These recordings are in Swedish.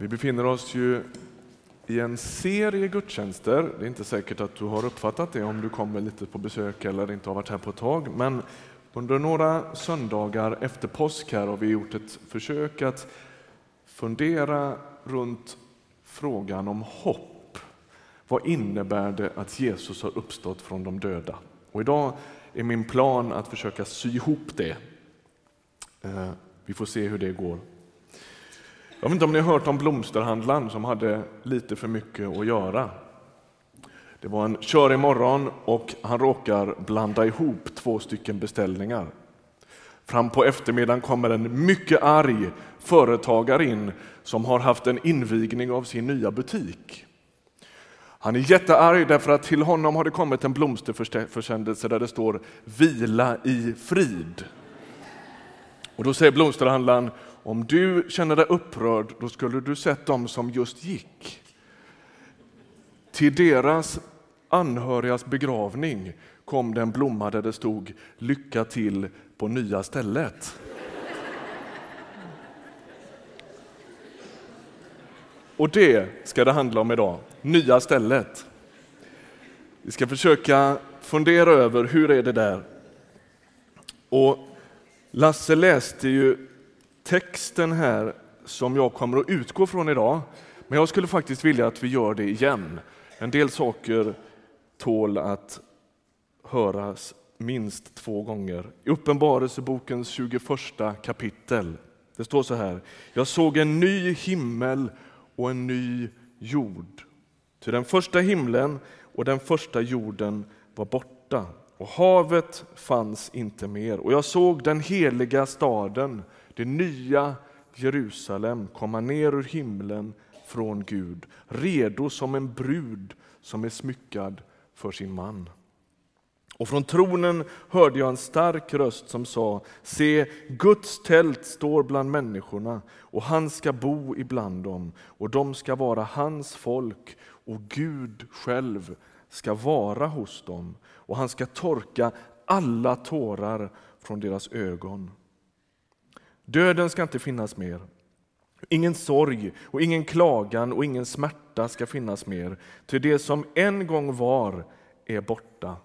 Vi befinner oss ju i en serie gudstjänster. Det är inte säkert att du har uppfattat det om du kommer lite på besök eller inte har varit här på ett tag. Men under några söndagar efter påsk här har vi gjort ett försök att fundera runt frågan om hopp. Vad innebär det att Jesus har uppstått från de döda? Och idag är min plan att försöka sy ihop det. Eh, vi får se hur det går. Jag vet inte om ni har hört om blomsterhandlaren som hade lite för mycket att göra. Det var en körig morgon och han råkar blanda ihop två stycken beställningar. Fram på eftermiddagen kommer en mycket arg företagare in som har haft en invigning av sin nya butik. Han är jättearg därför att till honom har det kommit en blomsterförsändelse där det står Vila i frid. Och då säger blomsterhandlaren om du känner dig upprörd, då skulle du sett dem som just gick. Till deras anhörigas begravning kom det en blomma där det stod Lycka till på nya stället. Och det ska det handla om idag, nya stället. Vi ska försöka fundera över hur är det där? Och Lasse läste ju texten här som jag kommer att utgå från idag. Men jag skulle faktiskt vilja att vi gör det igen. En del saker tål att höras minst två gånger. I Uppenbarelsebokens 21 kapitel. Det står så här. Jag såg en ny himmel och en ny jord. Till den första himlen och den första jorden var borta och havet fanns inte mer. Och jag såg den heliga staden det nya Jerusalem komma ner ur himlen från Gud, redo som en brud som är smyckad för sin man. Och från tronen hörde jag en stark röst som sa, se, Guds tält står bland människorna och han ska bo ibland dem och de ska vara hans folk och Gud själv ska vara hos dem och han ska torka alla tårar från deras ögon. Döden ska inte finnas mer. Ingen sorg och ingen klagan och ingen smärta ska finnas mer, till det som en gång var är borta.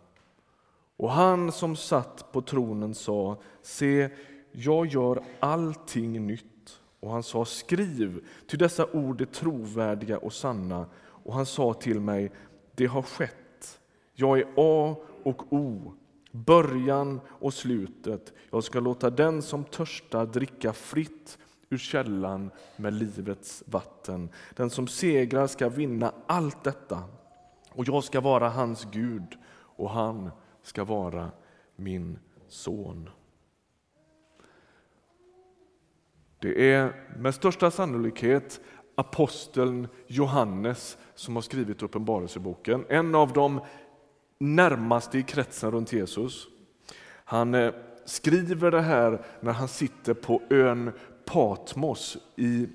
Och han som satt på tronen sa, se, jag gör allting nytt. Och han sa, skriv, ty dessa ord är trovärdiga och sanna. Och han sa till mig, det har skett. Jag är A och O, början och slutet. Jag ska låta den som törstar dricka fritt ur källan med livets vatten. Den som segrar ska vinna allt detta och jag ska vara hans Gud och han ska vara min son. Det är med största sannolikhet aposteln Johannes som har skrivit Uppenbarelseboken. En av de närmaste i kretsen runt Jesus. Han eh, skriver det här när han sitter på ön Patmos i,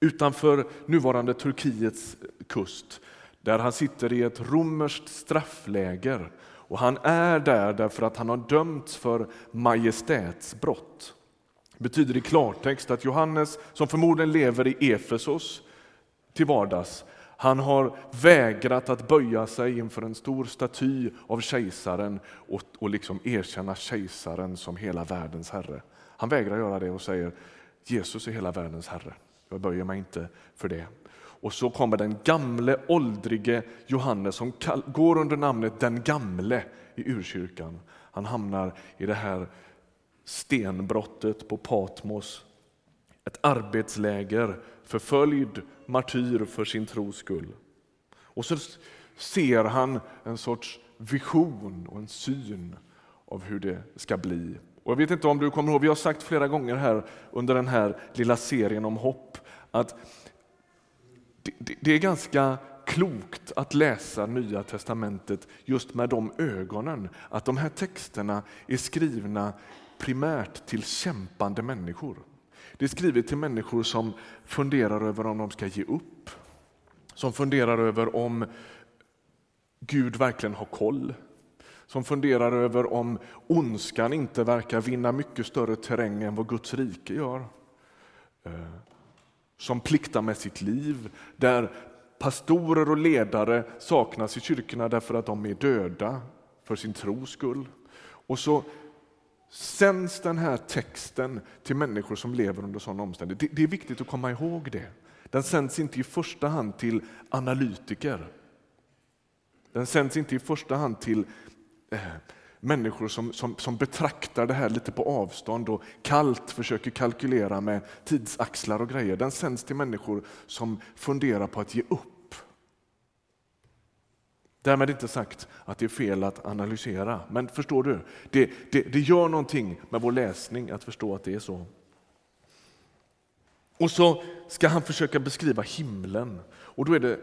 utanför nuvarande Turkiets kust där han sitter i ett romerskt straffläger. Och han är där därför att han har dömts för majestätsbrott. Det betyder i klartext att Johannes, som förmodligen lever i Efesos till vardags, han har vägrat att böja sig inför en stor staty av kejsaren och, och liksom erkänna kejsaren som hela världens herre. Han vägrar göra det och säger Jesus är hela världens herre. Jag böjer mig inte för det. Och så kommer den gamle åldrige Johannes som går under namnet den gamle i urkyrkan. Han hamnar i det här stenbrottet på Patmos. Ett arbetsläger förföljd martyr för sin tros skull. Och så ser han en sorts vision och en syn av hur det ska bli. Och jag vet inte om du kommer ihåg, vi har sagt flera gånger här under den här lilla serien om hopp att det, det är ganska klokt att läsa Nya testamentet just med de ögonen. Att de här texterna är skrivna primärt till kämpande människor. Det är skrivet till människor som funderar över om de ska ge upp. Som funderar över om Gud verkligen har koll. Som funderar över om ondskan inte verkar vinna mycket större terräng än vad Guds rike gör. Eh, som pliktar med sitt liv, där pastorer och ledare saknas i kyrkorna därför att de är döda för sin tros skull. Och så sänds den här texten till människor som lever under sådana omständigheter. Det är viktigt att komma ihåg det. Den sänds inte i första hand till analytiker. Den sänds inte i första hand till eh, människor som, som, som betraktar det här lite på avstånd och kallt försöker kalkylera med tidsaxlar och grejer. Den sänds till människor som funderar på att ge upp. Därmed inte sagt att det är fel att analysera, men förstår du? Det, det, det gör någonting med vår läsning att förstå att det är så. Och så ska han försöka beskriva himlen och då är det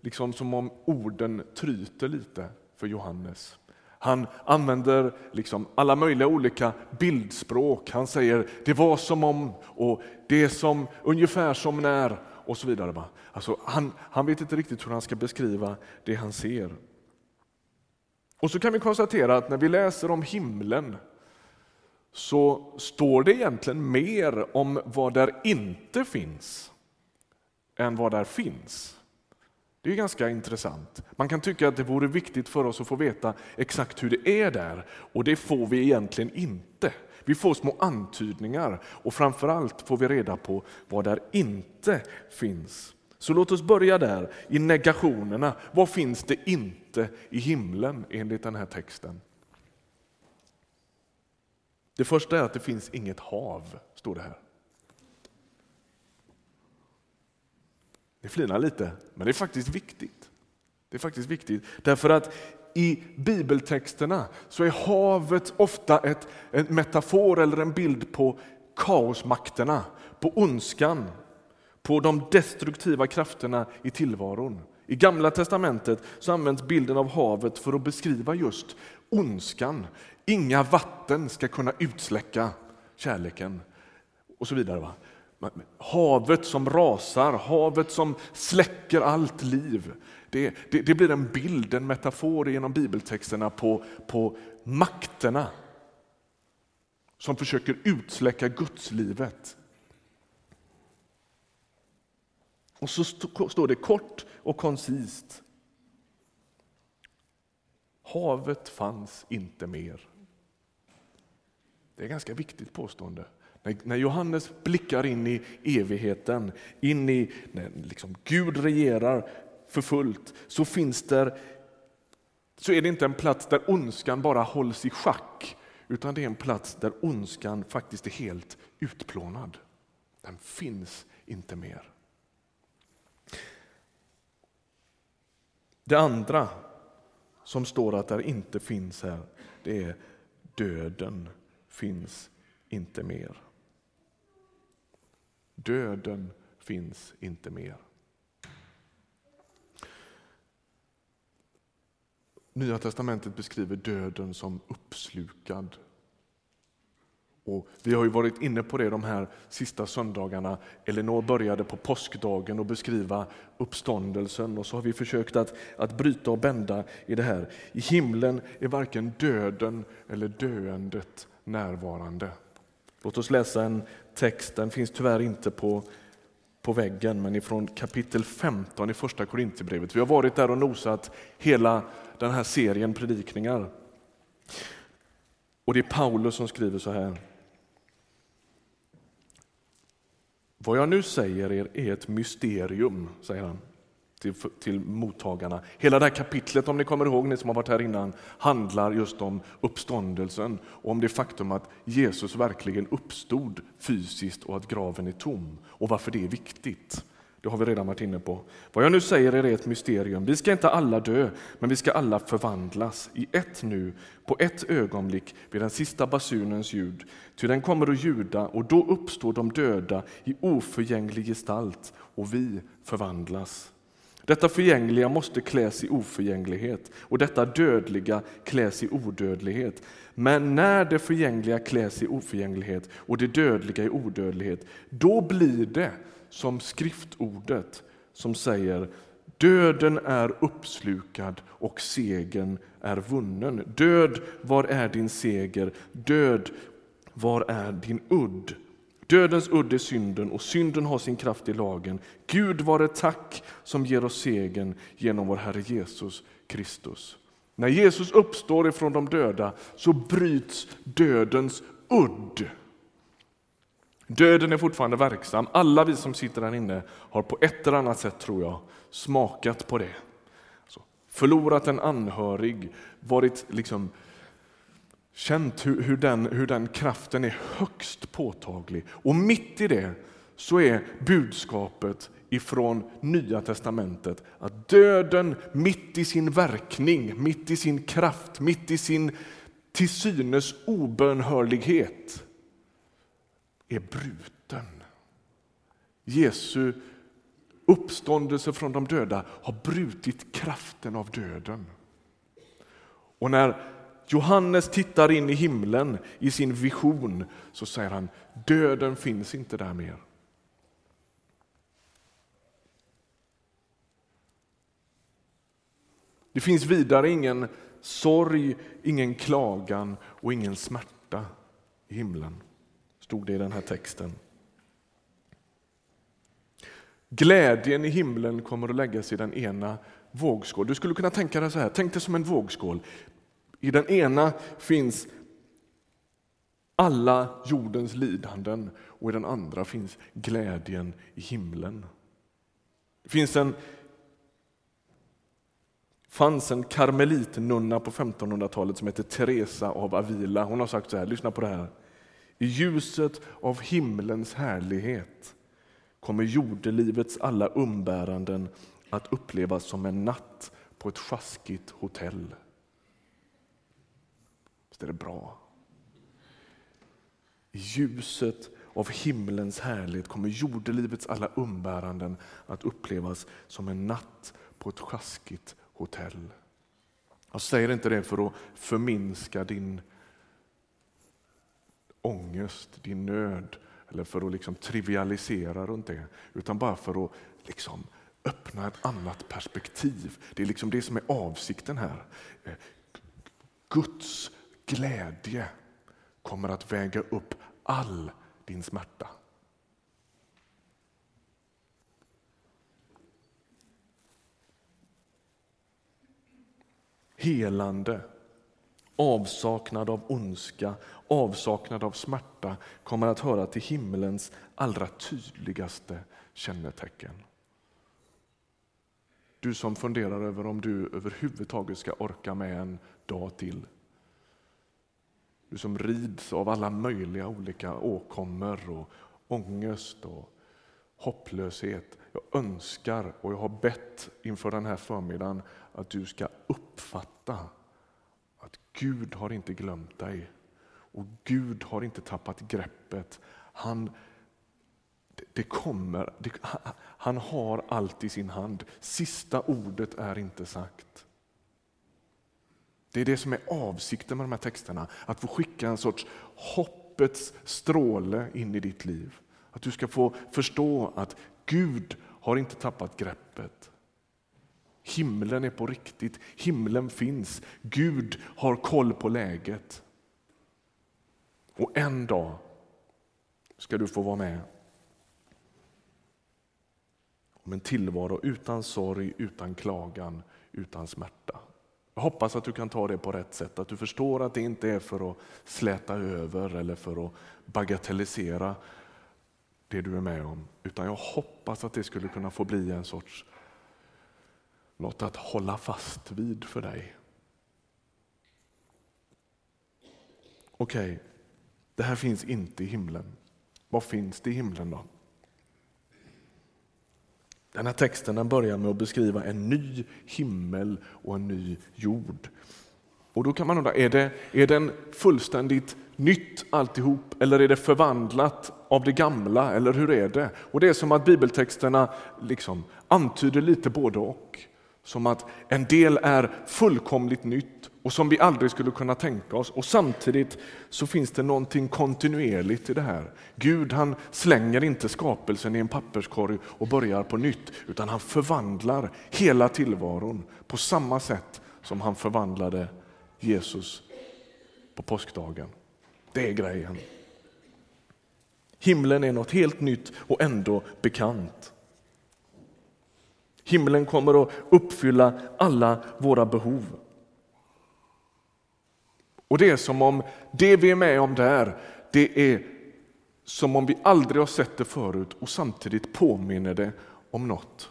liksom som om orden tryter lite för Johannes. Han använder liksom alla möjliga olika bildspråk. Han säger det var som om och det är som ungefär som när och så vidare. Alltså, han, han vet inte riktigt hur han ska beskriva det han ser. Och så kan vi konstatera att när vi läser om himlen så står det egentligen mer om vad där inte finns än vad där finns. Det är ganska intressant. Man kan tycka att det vore viktigt för oss att få veta exakt hur det är där och det får vi egentligen inte. Vi får små antydningar och framförallt får vi reda på vad där inte finns. Så låt oss börja där i negationerna. Vad finns det inte i himlen enligt den här texten? Det första är att det finns inget hav, står det här. Det flinar lite, men det är faktiskt viktigt. Det är faktiskt viktigt därför att i bibeltexterna så är havet ofta ett, en metafor eller en bild på kaosmakterna, på ondskan, på de destruktiva krafterna i tillvaron. I Gamla testamentet så används bilden av havet för att beskriva just ondskan. Inga vatten ska kunna utsläcka kärleken och så vidare. Va? Havet som rasar, havet som släcker allt liv. Det, det, det, blir en bild, en metafor genom bibeltexterna på, på makterna som försöker utsläcka gudslivet. Och så står det kort och koncist. Havet fanns inte mer. Det är ett ganska viktigt påstående. När Johannes blickar in i evigheten, in i när liksom Gud regerar för fullt, så finns där så är det inte en plats där ondskan bara hålls i schack, utan det är en plats där ondskan faktiskt är helt utplånad. Den finns inte mer. Det andra som står att där inte finns här, det är döden finns inte mer. Döden finns inte mer. Nya testamentet beskriver döden som uppslukad. Och vi har ju varit inne på det de här sista söndagarna. Elinor började på påskdagen och beskriva uppståndelsen och så har vi försökt att, att bryta och bända i det här. I himlen är varken döden eller döendet närvarande. Låt oss läsa en text, den finns tyvärr inte på, på väggen, men ifrån kapitel 15 i första Korinthierbrevet. Vi har varit där och nosat hela den här serien predikningar. Och det är Paulus som skriver så här. Vad jag nu säger er är ett mysterium, säger han till, till mottagarna. Hela det här kapitlet, om ni kommer ihåg, ni som har varit här innan, handlar just om uppståndelsen och om det faktum att Jesus verkligen uppstod fysiskt och att graven är tom och varför det är viktigt. Det har vi redan varit inne på. Vad jag nu säger är ett mysterium. Vi ska inte alla dö, men vi ska alla förvandlas i ett nu, på ett ögonblick, vid den sista basunens ljud. Ty den kommer att ljuda, och då uppstår de döda i oförgänglig gestalt, och vi förvandlas. Detta förgängliga måste kläs i oförgänglighet och detta dödliga kläs i odödlighet. Men när det förgängliga kläs i oförgänglighet och det dödliga i odödlighet, då blir det som skriftordet som säger Döden är uppslukad och segern är vunnen. Död, var är din seger? Död, var är din udd? Dödens udd är synden och synden har sin kraft i lagen. Gud vare tack som ger oss segern genom vår Herre Jesus Kristus. När Jesus uppstår ifrån de döda så bryts dödens udd. Döden är fortfarande verksam. Alla vi som sitter här inne har på ett eller annat sätt, tror jag, smakat på det. Alltså, förlorat en anhörig, varit liksom känt hur, hur, den, hur den kraften är högst påtaglig. Och mitt i det så är budskapet ifrån Nya testamentet att döden mitt i sin verkning, mitt i sin kraft, mitt i sin till synes obönhörlighet är bruten. Jesu uppståndelse från de döda har brutit kraften av döden. Och när Johannes tittar in i himlen i sin vision så säger han döden finns inte där mer. Det finns vidare ingen sorg, ingen klagan och ingen smärta i himlen, stod det i den här texten. Glädjen i himlen kommer att läggas i den ena vågskålen. Du skulle kunna tänka dig så här, tänk dig som en vågskål. I den ena finns alla jordens lidanden och i den andra finns glädjen i himlen. Det finns en fanns en karmelitnunna på 1500-talet som hette Teresa av Avila. Hon har sagt så här, lyssna på det här. I ljuset av himlens härlighet kommer jordelivets alla umbäranden att upplevas som en natt på ett sjaskigt hotell. Visst är det bra? I ljuset av himlens härlighet kommer jordelivets alla umbäranden att upplevas som en natt på ett sjaskigt hotell. Jag säger inte det för att förminska din ångest, din nöd eller för att liksom trivialisera runt det, utan bara för att liksom öppna ett annat perspektiv. Det är liksom det som är avsikten här. Eh, Guds glädje kommer att väga upp all din smärta. helande, avsaknad av ondska, avsaknad av smärta kommer att höra till himmelens allra tydligaste kännetecken. Du som funderar över om du överhuvudtaget ska orka med en dag till. Du som rids av alla möjliga olika åkommor och ångest och hopplöshet. Jag önskar och jag har bett inför den här förmiddagen att du ska uppfatta att Gud har inte glömt dig och Gud har inte tappat greppet. Han, det kommer, det, han har allt i sin hand. Sista ordet är inte sagt. Det är det som är avsikten med de här texterna, att få skicka en sorts hoppets stråle in i ditt liv. Att du ska få förstå att Gud har inte tappat greppet. Himlen är på riktigt, himlen finns, Gud har koll på läget. Och en dag ska du få vara med om en tillvaro utan sorg, utan klagan, utan smärta. Jag hoppas att du kan ta det på rätt sätt, att du förstår att det inte är för att släta över eller för att bagatellisera det du är med om, utan jag hoppas att det skulle kunna få bli en sorts något att hålla fast vid för dig. Okej, okay, det här finns inte i himlen. Vad finns det i himlen då? Den här texten den börjar med att beskriva en ny himmel och en ny jord. Och då kan man undra, är, det, är den fullständigt nytt alltihop eller är det förvandlat av det gamla eller hur är det? Och Det är som att bibeltexterna liksom antyder lite både och. Som att en del är fullkomligt nytt och som vi aldrig skulle kunna tänka oss och samtidigt så finns det någonting kontinuerligt i det här. Gud han slänger inte skapelsen i en papperskorg och börjar på nytt utan han förvandlar hela tillvaron på samma sätt som han förvandlade Jesus på påskdagen. Det är grejen. Himlen är något helt nytt och ändå bekant. Himlen kommer att uppfylla alla våra behov. Och det är som om det vi är med om där, det är som om vi aldrig har sett det förut och samtidigt påminner det om något.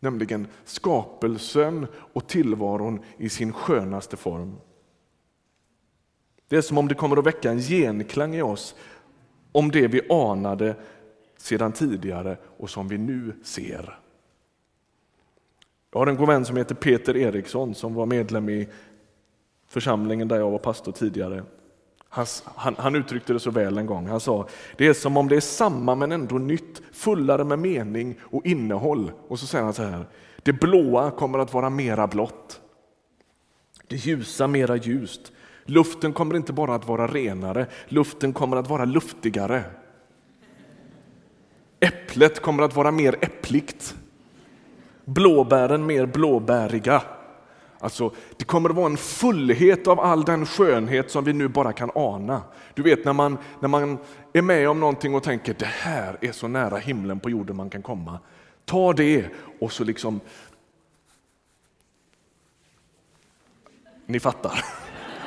Nämligen skapelsen och tillvaron i sin skönaste form. Det är som om det kommer att väcka en genklang i oss om det vi anade sedan tidigare och som vi nu ser. Jag har en god vän som heter Peter Eriksson som var medlem i församlingen där jag var pastor tidigare. Han, han, han, uttryckte det så väl en gång. Han sa, det är som om det är samma men ändå nytt, fullare med mening och innehåll. Och så säger han så här, det blåa kommer att vara mera blått. Det ljusa mera ljust. Luften kommer inte bara att vara renare, luften kommer att vara luftigare. Äpplet kommer att vara mer äppligt. Blåbären mer blåbäriga. Alltså, det kommer att vara en fullhet av all den skönhet som vi nu bara kan ana. Du vet när man, när man är med om någonting och tänker det här är så nära himlen på jorden man kan komma. Ta det och så liksom... Ni fattar.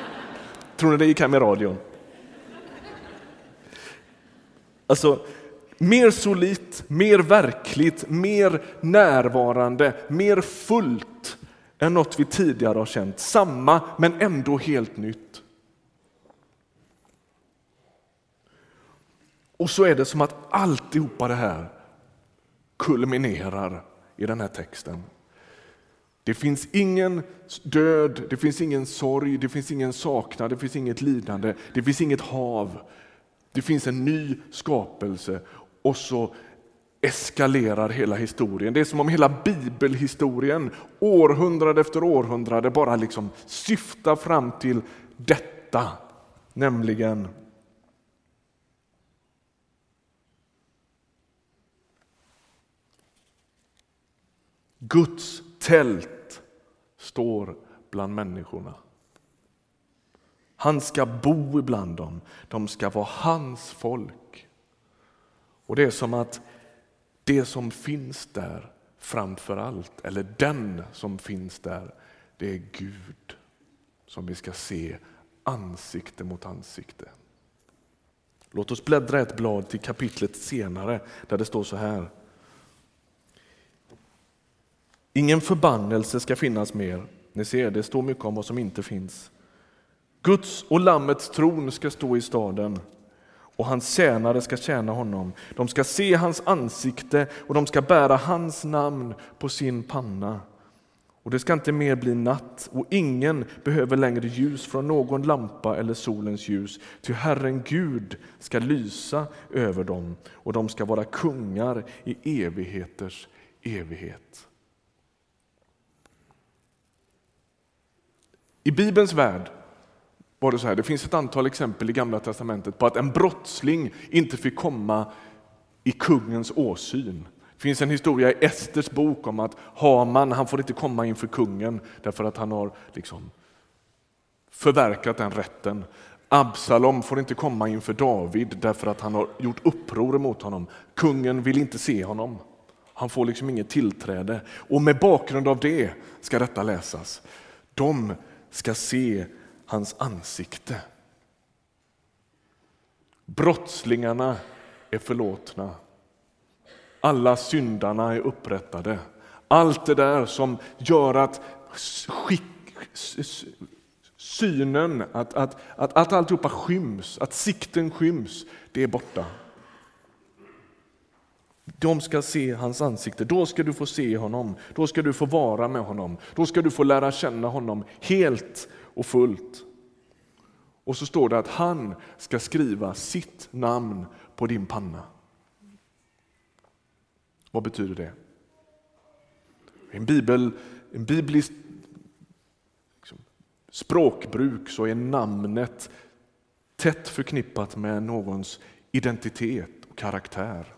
Tror ni det gick hem i radion? Alltså, mer solitt, mer verkligt, mer närvarande, mer fullt än något vi tidigare har känt. Samma, men ändå helt nytt. Och så är det som att alltihopa det här kulminerar i den här texten. Det finns ingen död, det finns ingen sorg, det finns ingen saknad, det finns inget lidande, det finns inget hav. Det finns en ny skapelse och så eskalerar hela historien. Det är som om hela bibelhistorien århundrade efter århundrade bara liksom syftar fram till detta, nämligen Guds tält står bland människorna. Han ska bo ibland dem, de ska vara hans folk. Och det är som att det som finns där framför allt, eller den som finns där, det är Gud som vi ska se ansikte mot ansikte. Låt oss bläddra ett blad till kapitlet senare där det står så här. Ingen förbannelse ska finnas mer. Ni ser, det står mycket om vad som inte finns. Guds och Lammets tron ska stå i staden och hans tjänare ska tjäna honom. De ska se hans ansikte och de ska bära hans namn på sin panna. Och det ska inte mer bli natt och ingen behöver längre ljus från någon lampa eller solens ljus, ty Herren Gud ska lysa över dem och de ska vara kungar i evigheters evighet. I Bibelns värld var det så här, det finns ett antal exempel i Gamla testamentet på att en brottsling inte fick komma i kungens åsyn. Det finns en historia i Esters bok om att Haman han får inte komma inför kungen därför att han har liksom förverkat den rätten. Absalom får inte komma inför David därför att han har gjort uppror mot honom. Kungen vill inte se honom. Han får liksom inget tillträde. Och med bakgrund av det ska detta läsas. De ska se hans ansikte. Brottslingarna är förlåtna. Alla syndarna är upprättade. Allt det där som gör att skick, synen, att, att, att, att alltihopa skyms, att sikten skyms, det är borta. De ska se hans ansikte, då ska du få se honom, då ska du få vara med honom, då ska du få lära känna honom helt och fullt. Och så står det att han ska skriva sitt namn på din panna. Vad betyder det? I en, bibel, en biblisk liksom, språkbruk så är namnet tätt förknippat med någons identitet och karaktär.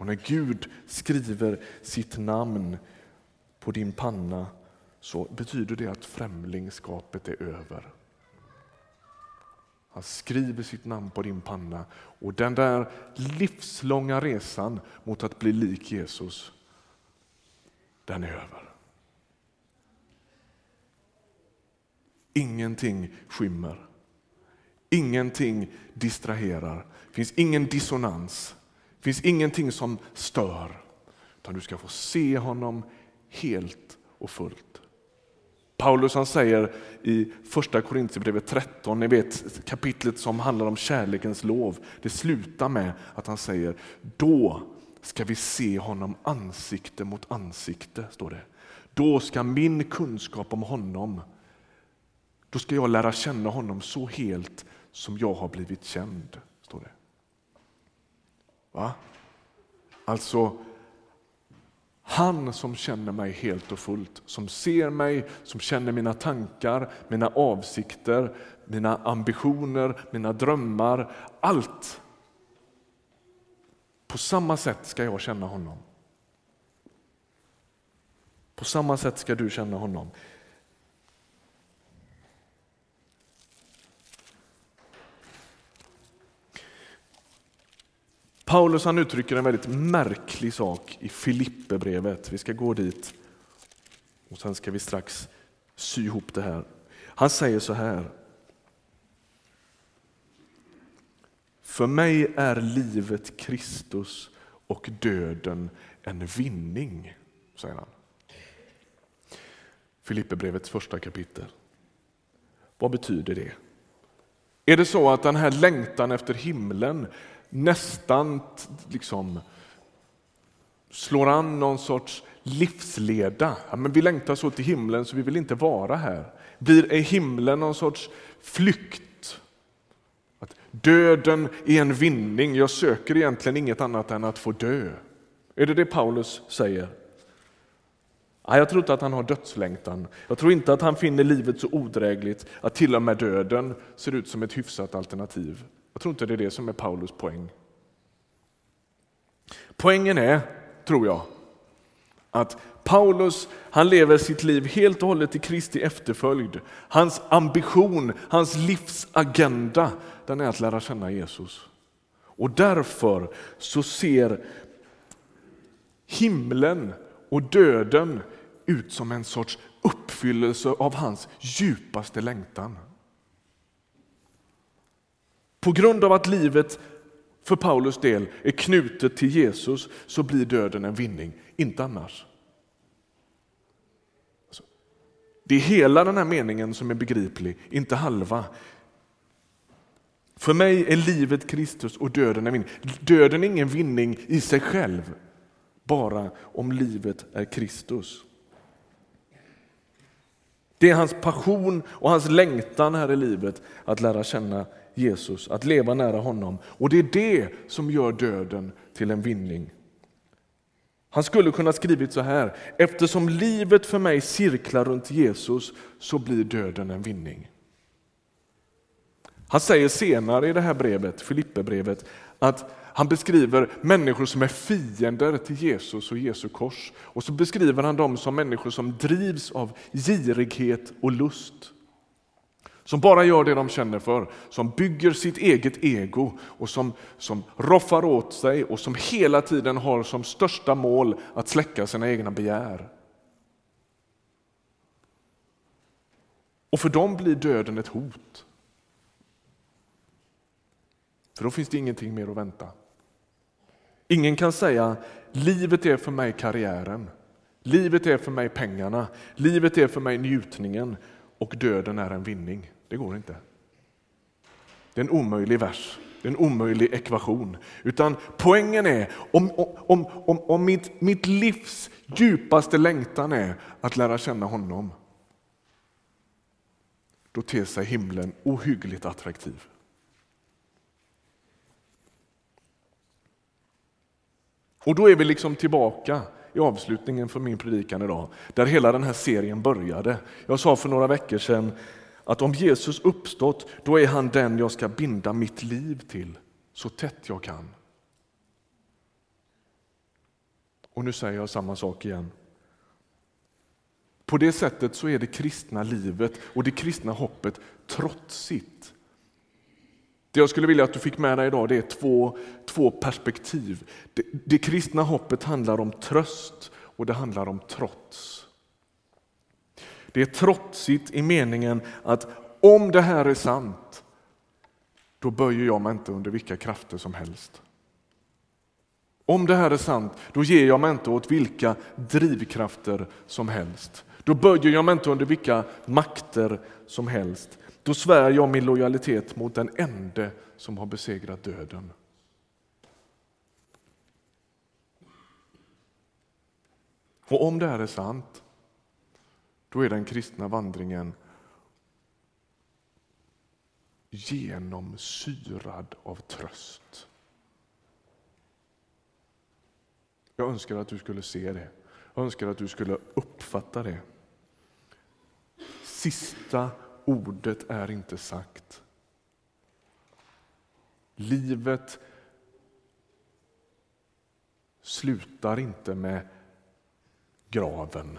Och när Gud skriver sitt namn på din panna så betyder det att främlingskapet är över. Han skriver sitt namn på din panna och den där livslånga resan mot att bli lik Jesus, den är över. Ingenting skymmer. Ingenting distraherar. Det finns ingen dissonans. Det finns ingenting som stör. Utan du ska få se honom helt och fullt. Paulus han säger i första Korintierbrevet 13, ni vet kapitlet som handlar om kärlekens lov. Det slutar med att han säger då ska vi se honom ansikte mot ansikte. står det. Då ska min kunskap om honom, då ska jag lära känna honom så helt som jag har blivit känd. står det. Va? Alltså han som känner mig helt och fullt, som ser mig, som känner mina tankar, mina avsikter, mina ambitioner, mina drömmar, allt. På samma sätt ska jag känna honom. På samma sätt ska du känna honom. Paulus han uttrycker en väldigt märklig sak i Filipperbrevet. Vi ska gå dit och sen ska vi strax sy ihop det här. Han säger så här. För mig är livet Kristus och döden en vinning, säger han. Filipperbrevets första kapitel. Vad betyder det? Är det så att den här längtan efter himlen nästan liksom slår an någon sorts livsleda. Ja, men vi längtar så till himlen så vi vill inte vara här. Blir är himlen någon sorts flykt? Att döden är en vinning, jag söker egentligen inget annat än att få dö. Är det det Paulus säger? Nej, jag tror inte att han har dödslängtan. Jag tror inte att han finner livet så odrägligt att till och med döden ser ut som ett hyfsat alternativ. Jag tror inte det är det som är Paulus poäng. Poängen är, tror jag, att Paulus han lever sitt liv helt och hållet i Kristi efterföljd. Hans ambition, hans livsagenda, den är att lära känna Jesus. Och därför så ser himlen och döden ut som en sorts uppfyllelse av hans djupaste längtan. På grund av att livet för Paulus del är knutet till Jesus så blir döden en vinning, inte annars. Alltså, det är hela den här meningen som är begriplig, inte halva. För mig är livet Kristus och döden en vinning. Döden är ingen vinning i sig själv, bara om livet är Kristus. Det är hans passion och hans längtan här i livet att lära känna Jesus, att leva nära honom. Och det är det som gör döden till en vinning. Han skulle kunna skrivit så här, eftersom livet för mig cirklar runt Jesus så blir döden en vinning. Han säger senare i det här brevet, Filipperbrevet, att han beskriver människor som är fiender till Jesus och Jesu kors. Och så beskriver han dem som människor som drivs av girighet och lust. Som bara gör det de känner för, som bygger sitt eget ego och som, som roffar åt sig och som hela tiden har som största mål att släcka sina egna begär. Och för dem blir döden ett hot. För då finns det ingenting mer att vänta. Ingen kan säga livet är för mig karriären, livet är för mig pengarna, livet är för mig njutningen och döden är en vinning. Det går inte. Det är en omöjlig vers, det är en omöjlig ekvation. Utan poängen är, om, om, om, om mitt, mitt livs djupaste längtan är att lära känna honom, då ter sig himlen ohyggligt attraktiv. Och då är vi liksom tillbaka i avslutningen för min predikan idag, där hela den här serien började. Jag sa för några veckor sedan att om Jesus uppstått, då är han den jag ska binda mitt liv till så tätt jag kan. Och nu säger jag samma sak igen. På det sättet så är det kristna livet och det kristna hoppet trotsigt. Det jag skulle vilja att du fick med dig idag det är två, två perspektiv. Det, det kristna hoppet handlar om tröst och det handlar om trots. Det är trotsigt i meningen att om det här är sant, då böjer jag mig inte under vilka krafter som helst. Om det här är sant, då ger jag mig inte åt vilka drivkrafter som helst. Då böjer jag mig inte under vilka makter som helst. Då svär jag min lojalitet mot den ende som har besegrat döden. Och om det här är sant, då är den kristna vandringen genomsyrad av tröst. Jag önskar att du skulle se det. Jag önskar att du skulle uppfatta det. Sista ordet är inte sagt. Livet slutar inte med graven.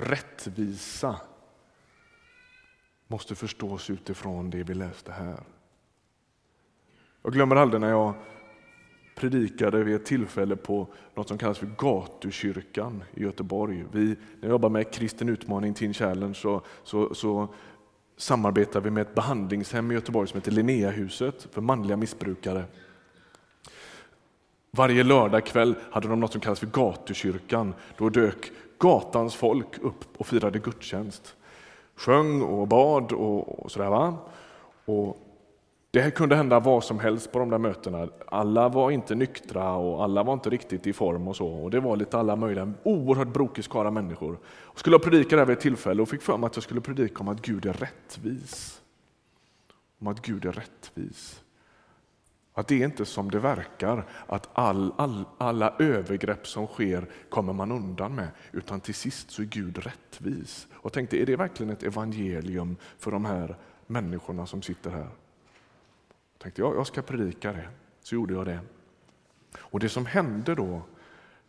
Rättvisa måste förstås utifrån det vi läste här. Jag glömmer aldrig när jag predikade vid ett tillfälle på något som kallas för Gatukyrkan i Göteborg. Vi, när jag jobbar med Kristen utmaning Teen Challenge så, så, så samarbetar vi med ett behandlingshem i Göteborg som heter Linneahuset för manliga missbrukare. Varje lördagkväll hade de något som kallas för Gatukyrkan. Då dök gatans folk upp och firade gudstjänst. Sjöng och bad och, och sådär. Va? Och det kunde hända vad som helst på de där mötena. Alla var inte nyktra och alla var inte riktigt i form och så. Och Det var lite alla möjliga, oerhört brokig skara människor. Jag skulle predika där vid ett tillfälle och fick för mig att jag skulle predika om att Gud är rättvis. Om att Gud är rättvis. Att det är inte som det verkar, att all, all, alla övergrepp som sker kommer man undan med, utan till sist så är Gud rättvis. Och tänkte, är det verkligen ett evangelium för de här människorna som sitter här? tänkte jag, jag ska predika det. Så gjorde jag det. Och det som hände då,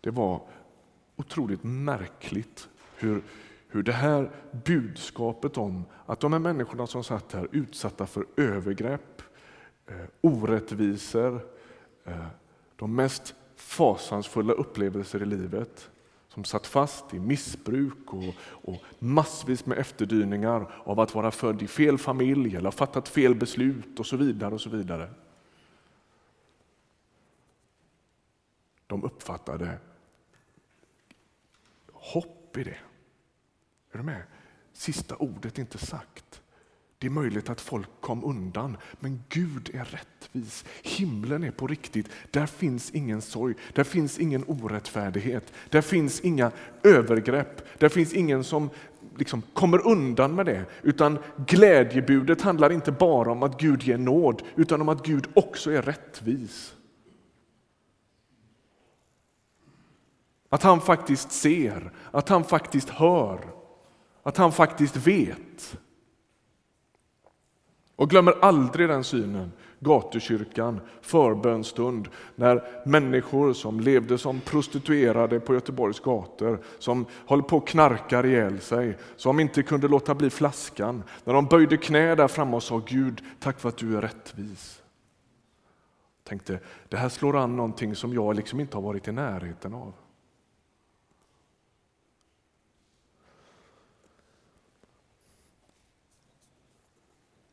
det var otroligt märkligt hur, hur det här budskapet om att de här människorna som satt här utsatta för övergrepp, Eh, orättvisor, eh, de mest fasansfulla upplevelser i livet, som satt fast i missbruk och, och, massvis med efterdyningar av att vara född i fel familj eller ha fattat fel beslut och så vidare. och så vidare. De uppfattade hopp i det. Är du med? Sista ordet är inte sagt. Det är möjligt att folk kom undan, men Gud är rättvis. Himlen är på riktigt. Där finns ingen sorg, där finns ingen orättfärdighet, där finns inga övergrepp, där finns ingen som liksom kommer undan med det. Utan glädjebudet handlar inte bara om att Gud ger nåd, utan om att Gud också är rättvis. Att han faktiskt ser, att han faktiskt hör, att han faktiskt vet. Och glömmer aldrig den synen, gatukyrkan, förbönstund, när människor som levde som prostituerade på Göteborgs gator, som höll på att knarka ihjäl sig, som inte kunde låta bli flaskan, när de böjde knä där framme och sa Gud, tack för att du är rättvis. Tänkte, det här slår an någonting som jag liksom inte har varit i närheten av.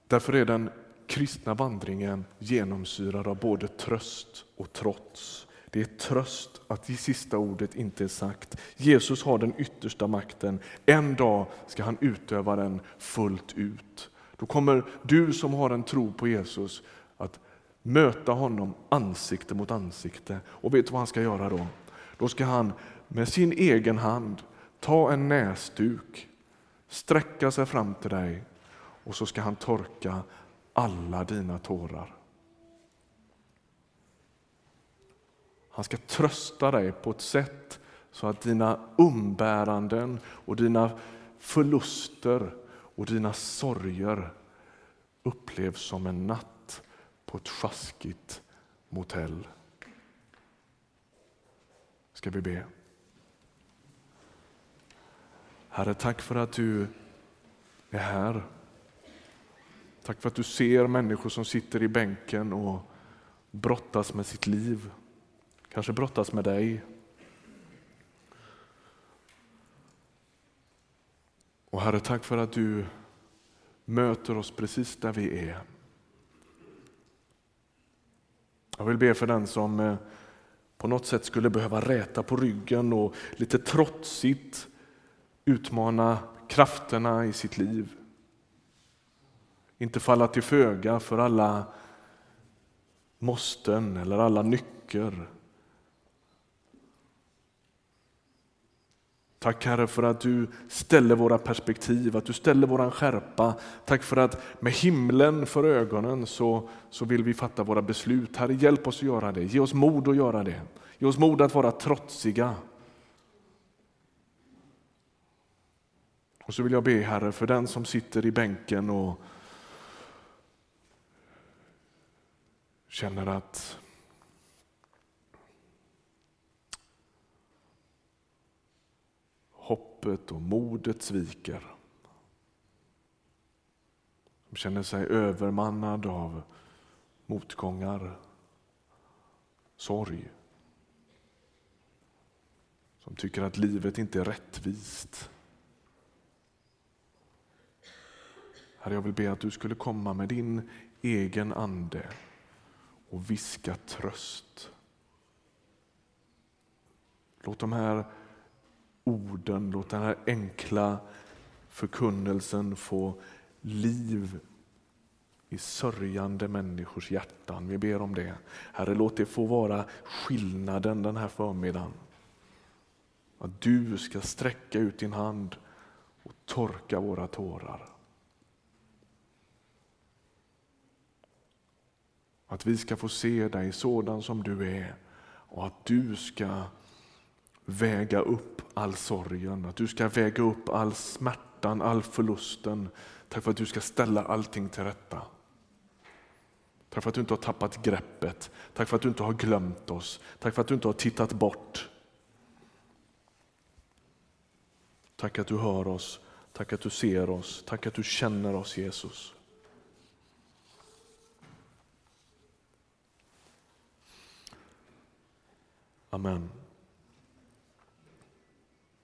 Därför är den kristna vandringen genomsyrad av både tröst och trots. Det är tröst att det sista ordet inte är sagt. Jesus har den yttersta makten. En dag ska han utöva den fullt ut. Då kommer du som har en tro på Jesus att möta honom ansikte mot ansikte. Och vet du vad han ska göra då? Då ska han med sin egen hand ta en näsduk, sträcka sig fram till dig och så ska han torka alla dina tårar. Han ska trösta dig på ett sätt så att dina umbäranden och dina förluster och dina sorger upplevs som en natt på ett sjaskigt motell. Ska vi be? Herre, tack för att du är här. Tack för att du ser människor som sitter i bänken och brottas med sitt liv. Kanske brottas med dig. Och Herre, tack för att du möter oss precis där vi är. Jag vill be för den som eh, på något sätt skulle behöva räta på ryggen och lite trotsigt utmana krafterna i sitt liv. Inte falla till föga för alla måsten eller alla nycker. Tack Herre för att du ställer våra perspektiv, att du ställer våran skärpa. Tack för att med himlen för ögonen så, så vill vi fatta våra beslut. Herre, hjälp oss att göra det. Ge oss mod att göra det. Ge oss mod att vara trotsiga. Och så vill jag be Herre för den som sitter i bänken och känner att hoppet och modet sviker. Som känner sig övermannad av motgångar, sorg. Som tycker att livet inte är rättvist. Herre, jag vill be att du skulle komma med din egen ande och viska tröst. Låt de här orden, låt den här enkla förkunnelsen få liv i sörjande människors hjärtan. Vi ber om det. Herre, låt det få vara skillnaden den här förmiddagen. Att du ska sträcka ut din hand och torka våra tårar. Att vi ska få se dig sådan som du är och att du ska väga upp all sorgen, att du ska väga upp all smärtan, all förlusten. Tack för att du ska ställa allting till rätta. Tack för att du inte har tappat greppet. Tack för att du inte har glömt oss. Tack för att du inte har tittat bort. Tack att du hör oss. Tack att du ser oss. Tack att du känner oss Jesus. Amen.